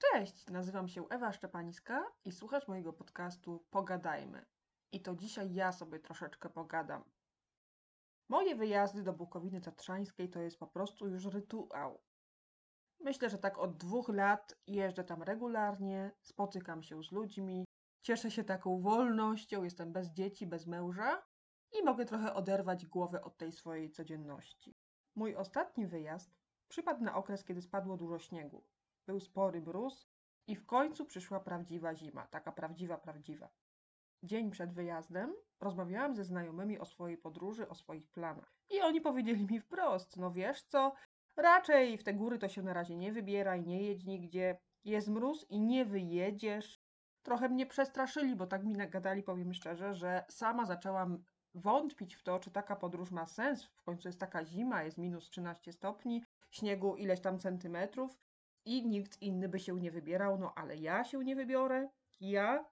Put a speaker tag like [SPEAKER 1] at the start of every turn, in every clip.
[SPEAKER 1] Cześć, nazywam się Ewa Szczepańska i słuchasz mojego podcastu Pogadajmy. I to dzisiaj ja sobie troszeczkę pogadam. Moje wyjazdy do Bukowiny Tatrzańskiej to jest po prostu już rytuał. Myślę, że tak od dwóch lat jeżdżę tam regularnie, spotykam się z ludźmi, cieszę się taką wolnością, jestem bez dzieci, bez męża i mogę trochę oderwać głowę od tej swojej codzienności. Mój ostatni wyjazd przypadł na okres, kiedy spadło dużo śniegu. Był spory mróz i w końcu przyszła prawdziwa zima, taka prawdziwa, prawdziwa. Dzień przed wyjazdem rozmawiałam ze znajomymi o swojej podróży, o swoich planach. I oni powiedzieli mi wprost: No wiesz co, raczej w te góry to się na razie nie wybieraj, nie jedź nigdzie. Jest mróz i nie wyjedziesz. Trochę mnie przestraszyli, bo tak mi nagadali, powiem szczerze, że sama zaczęłam wątpić w to, czy taka podróż ma sens. W końcu jest taka zima, jest minus 13 stopni, śniegu ileś tam centymetrów i nikt inny by się nie wybierał, no ale ja się nie wybiorę, ja.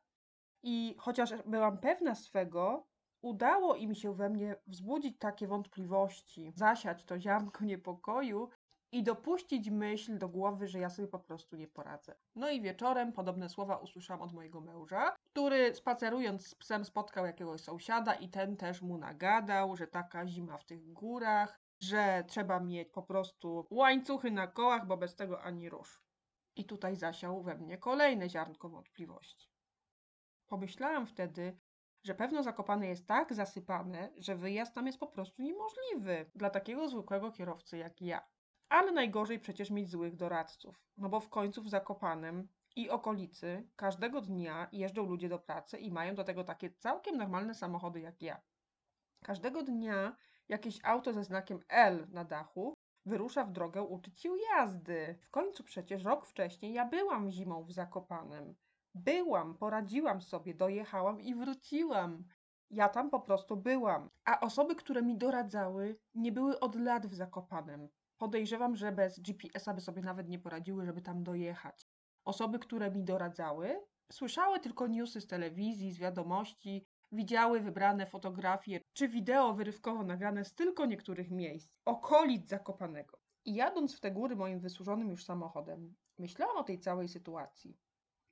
[SPEAKER 1] I chociaż byłam pewna swego, udało im się we mnie wzbudzić takie wątpliwości, zasiać to ziarnko niepokoju i dopuścić myśl do głowy, że ja sobie po prostu nie poradzę. No i wieczorem podobne słowa usłyszałam od mojego męża, który spacerując z psem spotkał jakiegoś sąsiada i ten też mu nagadał, że taka zima w tych górach, że trzeba mieć po prostu łańcuchy na kołach, bo bez tego ani rusz. I tutaj zasiał we mnie kolejne ziarnko wątpliwości. Pomyślałam wtedy, że pewno Zakopane jest tak zasypane, że wyjazd tam jest po prostu niemożliwy dla takiego zwykłego kierowcy jak ja. Ale najgorzej przecież mieć złych doradców, no bo w końcu w Zakopanem i okolicy każdego dnia jeżdżą ludzie do pracy i mają do tego takie całkiem normalne samochody jak ja. Każdego dnia jakieś auto ze znakiem L na dachu wyrusza w drogę uczyć się jazdy. W końcu przecież rok wcześniej ja byłam zimą w Zakopanem. Byłam, poradziłam sobie, dojechałam i wróciłam. Ja tam po prostu byłam. A osoby, które mi doradzały, nie były od lat w Zakopanem. Podejrzewam, że bez GPS-a by sobie nawet nie poradziły, żeby tam dojechać. Osoby, które mi doradzały, słyszały tylko newsy z telewizji, z wiadomości, widziały wybrane fotografie czy wideo wyrywkowo nagrane z tylko niektórych miejsc, okolic Zakopanego. I jadąc w te góry moim wysłużonym już samochodem, myślałam o tej całej sytuacji.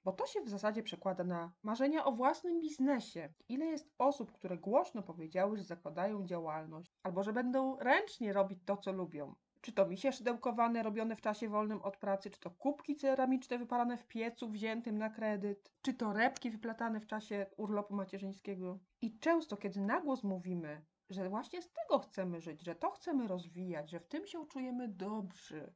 [SPEAKER 1] Bo to się w zasadzie przekłada na marzenia o własnym biznesie. Ile jest osób, które głośno powiedziały, że zakładają działalność, albo że będą ręcznie robić to, co lubią. Czy to misie szydełkowane robione w czasie wolnym od pracy, czy to kubki ceramiczne wypalane w piecu wziętym na kredyt, czy to repki wyplatane w czasie urlopu macierzyńskiego. I często, kiedy na głos mówimy, że właśnie z tego chcemy żyć, że to chcemy rozwijać, że w tym się czujemy dobrzy,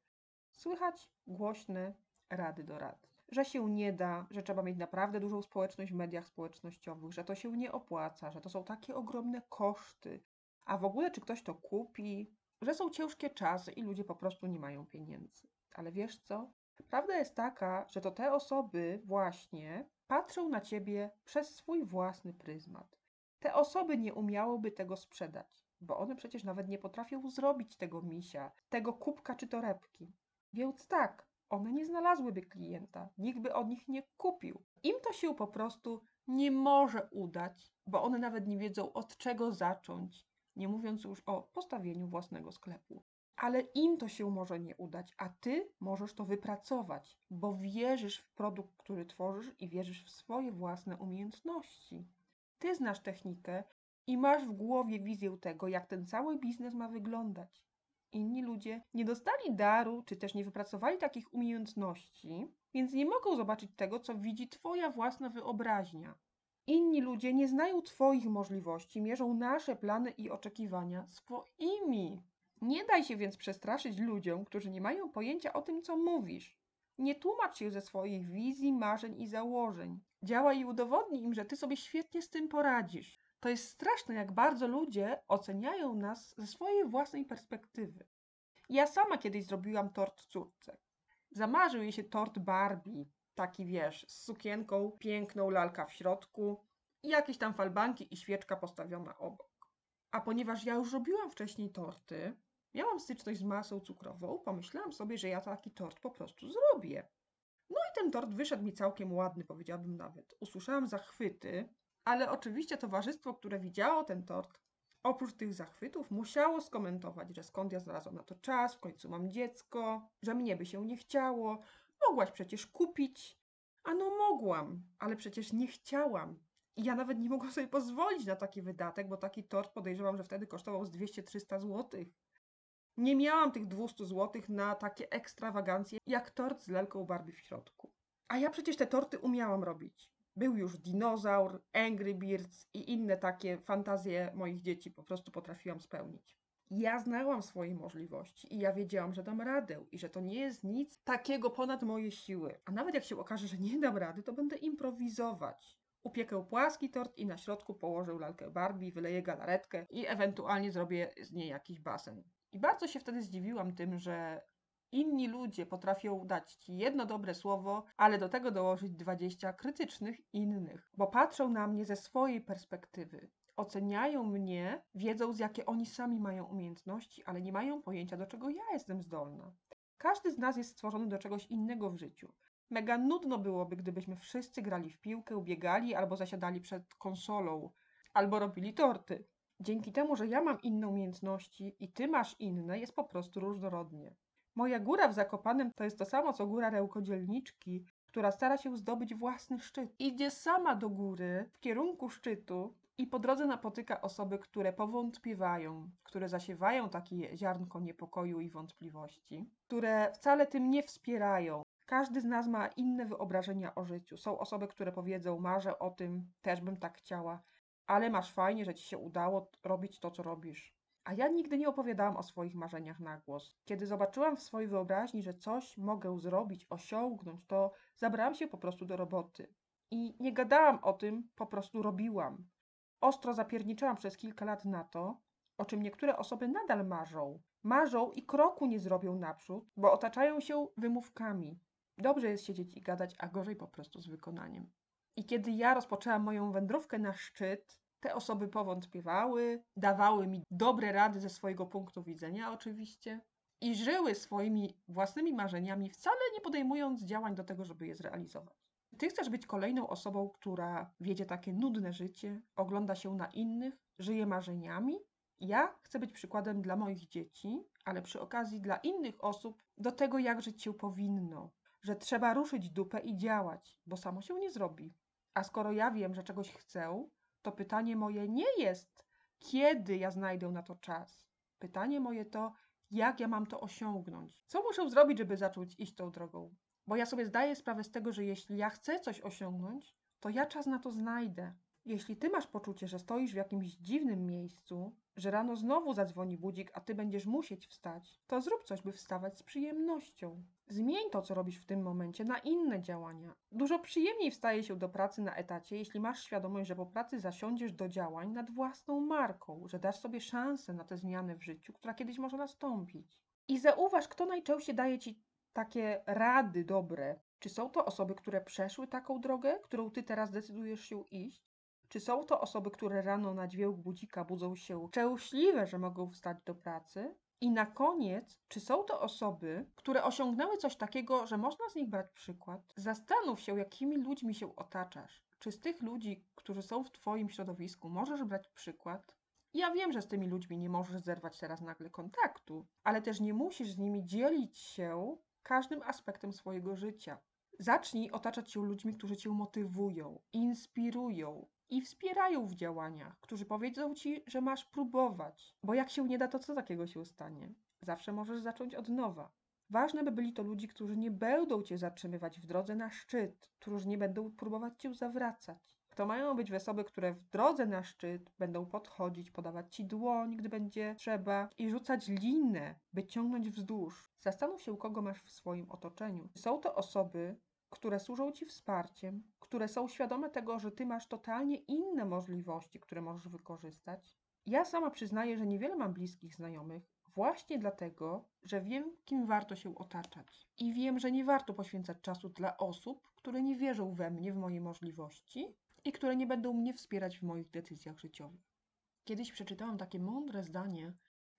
[SPEAKER 1] słychać głośne rady do rad. Że się nie da, że trzeba mieć naprawdę dużą społeczność w mediach społecznościowych, że to się nie opłaca, że to są takie ogromne koszty. A w ogóle, czy ktoś to kupi, że są ciężkie czasy i ludzie po prostu nie mają pieniędzy. Ale wiesz co? Prawda jest taka, że to te osoby właśnie patrzą na ciebie przez swój własny pryzmat. Te osoby nie umiałyby tego sprzedać, bo one przecież nawet nie potrafią zrobić tego misia, tego kubka czy torebki. Więc tak, one nie znalazłyby klienta, nikt by od nich nie kupił. Im to się po prostu nie może udać, bo one nawet nie wiedzą od czego zacząć, nie mówiąc już o postawieniu własnego sklepu. Ale im to się może nie udać, a ty możesz to wypracować, bo wierzysz w produkt, który tworzysz i wierzysz w swoje własne umiejętności. Ty znasz technikę i masz w głowie wizję tego, jak ten cały biznes ma wyglądać. Inni ludzie nie dostali daru, czy też nie wypracowali takich umiejętności, więc nie mogą zobaczyć tego, co widzi Twoja własna wyobraźnia. Inni ludzie nie znają Twoich możliwości, mierzą nasze plany i oczekiwania swoimi. Nie daj się więc przestraszyć ludziom, którzy nie mają pojęcia o tym, co mówisz. Nie tłumacz się ze swoich wizji, marzeń i założeń. Działaj i udowodnij im, że Ty sobie świetnie z tym poradzisz. To jest straszne, jak bardzo ludzie oceniają nas ze swojej własnej perspektywy. Ja sama kiedyś zrobiłam tort córce. Zamarzył jej się tort Barbie, taki wiesz, z sukienką, piękną lalka w środku jakieś tam falbanki i świeczka postawiona obok. A ponieważ ja już robiłam wcześniej torty, miałam styczność z masą cukrową, pomyślałam sobie, że ja taki tort po prostu zrobię. No i ten tort wyszedł mi całkiem ładny, powiedziałabym nawet. Usłyszałam zachwyty, ale oczywiście towarzystwo, które widziało ten tort, oprócz tych zachwytów, musiało skomentować, że skąd ja znalazłam na to czas, w końcu mam dziecko, że mnie by się nie chciało, Mogłaś przecież kupić. Ano mogłam, ale przecież nie chciałam. I ja nawet nie mogłam sobie pozwolić na taki wydatek, bo taki tort podejrzewam, że wtedy kosztował z 200-300 zł. Nie miałam tych 200 zł na takie ekstrawagancje, jak tort z lelką Barbie w środku. A ja przecież te torty umiałam robić. Był już dinozaur, Angry Birds i inne takie fantazje moich dzieci po prostu potrafiłam spełnić. Ja znałam swoje możliwości i ja wiedziałam, że dam radę i że to nie jest nic takiego ponad moje siły. A nawet jak się okaże, że nie dam rady, to będę improwizować. Upiekę płaski tort i na środku położę lalkę Barbie, wyleję galaretkę i ewentualnie zrobię z niej jakiś basen. I bardzo się wtedy zdziwiłam tym, że inni ludzie potrafią dać ci jedno dobre słowo, ale do tego dołożyć 20 krytycznych innych, bo patrzą na mnie ze swojej perspektywy. Oceniają mnie, wiedzą z jakie oni sami mają umiejętności, ale nie mają pojęcia, do czego ja jestem zdolna. Każdy z nas jest stworzony do czegoś innego w życiu. Mega nudno byłoby, gdybyśmy wszyscy grali w piłkę, biegali albo zasiadali przed konsolą, albo robili torty. Dzięki temu, że ja mam inne umiejętności i ty masz inne, jest po prostu różnorodnie. Moja góra w Zakopanem to jest to samo, co góra Rełkodzielniczki, która stara się zdobyć własny szczyt. Idzie sama do góry, w kierunku szczytu i po drodze napotyka osoby, które powątpiewają, które zasiewają takie ziarnko niepokoju i wątpliwości, które wcale tym nie wspierają. Każdy z nas ma inne wyobrażenia o życiu. Są osoby, które powiedzą, marzę o tym, też bym tak chciała, ale masz fajnie, że ci się udało robić to, co robisz. A ja nigdy nie opowiadałam o swoich marzeniach na głos. Kiedy zobaczyłam w swojej wyobraźni, że coś mogę zrobić, osiągnąć, to zabrałam się po prostu do roboty. I nie gadałam o tym, po prostu robiłam. Ostro zapierniczałam przez kilka lat na to, o czym niektóre osoby nadal marzą. Marzą i kroku nie zrobią naprzód, bo otaczają się wymówkami. Dobrze jest siedzieć i gadać, a gorzej po prostu z wykonaniem. I kiedy ja rozpoczęłam moją wędrówkę na szczyt, te osoby powątpiewały, dawały mi dobre rady ze swojego punktu widzenia, oczywiście, i żyły swoimi własnymi marzeniami, wcale nie podejmując działań do tego, żeby je zrealizować. Ty chcesz być kolejną osobą, która wiedzie takie nudne życie, ogląda się na innych, żyje marzeniami? Ja chcę być przykładem dla moich dzieci, ale przy okazji dla innych osób do tego, jak żyć się powinno, że trzeba ruszyć dupę i działać, bo samo się nie zrobi. A skoro ja wiem, że czegoś chcę, to pytanie moje nie jest, kiedy ja znajdę na to czas. Pytanie moje to, jak ja mam to osiągnąć? Co muszę zrobić, żeby zacząć iść tą drogą? Bo ja sobie zdaję sprawę z tego, że jeśli ja chcę coś osiągnąć, to ja czas na to znajdę. Jeśli ty masz poczucie, że stoisz w jakimś dziwnym miejscu, że rano znowu zadzwoni budzik, a ty będziesz musieć wstać, to zrób coś, by wstawać z przyjemnością. Zmień to, co robisz w tym momencie, na inne działania. Dużo przyjemniej wstaje się do pracy na etacie, jeśli masz świadomość, że po pracy zasiądziesz do działań nad własną marką, że dasz sobie szansę na tę zmianę w życiu, która kiedyś może nastąpić. I zauważ, kto najczęściej daje ci takie rady dobre. Czy są to osoby, które przeszły taką drogę, którą ty teraz decydujesz się iść? Czy są to osoby, które rano na dźwięk budzika budzą się szczęśliwe, że mogą wstać do pracy? I na koniec, czy są to osoby, które osiągnęły coś takiego, że można z nich brać przykład? Zastanów się, jakimi ludźmi się otaczasz. Czy z tych ludzi, którzy są w Twoim środowisku, możesz brać przykład? Ja wiem, że z tymi ludźmi nie możesz zerwać teraz nagle kontaktu, ale też nie musisz z nimi dzielić się każdym aspektem swojego życia. Zacznij otaczać się ludźmi, którzy cię motywują, inspirują i wspierają w działaniach, którzy powiedzą ci, że masz próbować, bo jak się nie da, to co takiego się stanie? Zawsze możesz zacząć od nowa. Ważne, by byli to ludzie, którzy nie będą cię zatrzymywać w drodze na szczyt, którzy nie będą próbować cię zawracać. To mają być osoby, które w drodze na szczyt będą podchodzić, podawać ci dłoń, gdy będzie trzeba, i rzucać linę, by ciągnąć wzdłuż. Zastanów się, kogo masz w swoim otoczeniu. Są to osoby, które służą ci wsparciem, które są świadome tego, że ty masz totalnie inne możliwości, które możesz wykorzystać. Ja sama przyznaję, że niewiele mam bliskich znajomych, właśnie dlatego, że wiem, kim warto się otaczać. I wiem, że nie warto poświęcać czasu dla osób, które nie wierzą we mnie, w moje możliwości i które nie będą mnie wspierać w moich decyzjach życiowych. Kiedyś przeczytałam takie mądre zdanie: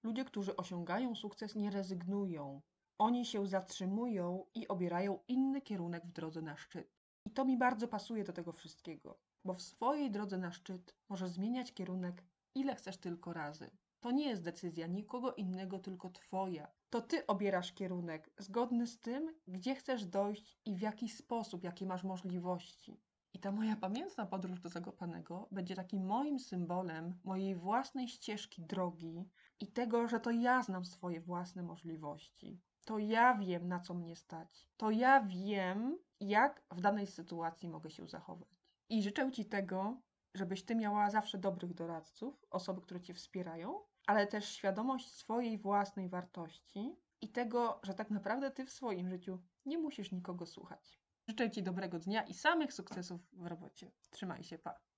[SPEAKER 1] Ludzie, którzy osiągają sukces, nie rezygnują. Oni się zatrzymują i obierają inny kierunek w drodze na szczyt. I to mi bardzo pasuje do tego wszystkiego, bo w swojej drodze na szczyt możesz zmieniać kierunek ile chcesz tylko razy. To nie jest decyzja nikogo innego, tylko twoja. To ty obierasz kierunek zgodny z tym, gdzie chcesz dojść i w jaki sposób, jakie masz możliwości. I ta moja pamiętna podróż do Zakopanego będzie takim moim symbolem mojej własnej ścieżki drogi i tego, że to ja znam swoje własne możliwości. To ja wiem, na co mnie stać. To ja wiem, jak w danej sytuacji mogę się zachować. I życzę Ci tego, żebyś Ty miała zawsze dobrych doradców, osoby, które Cię wspierają, ale też świadomość swojej własnej wartości i tego, że tak naprawdę Ty w swoim życiu nie musisz nikogo słuchać. Życzę Ci dobrego dnia i samych sukcesów w robocie. Trzymaj się, pa.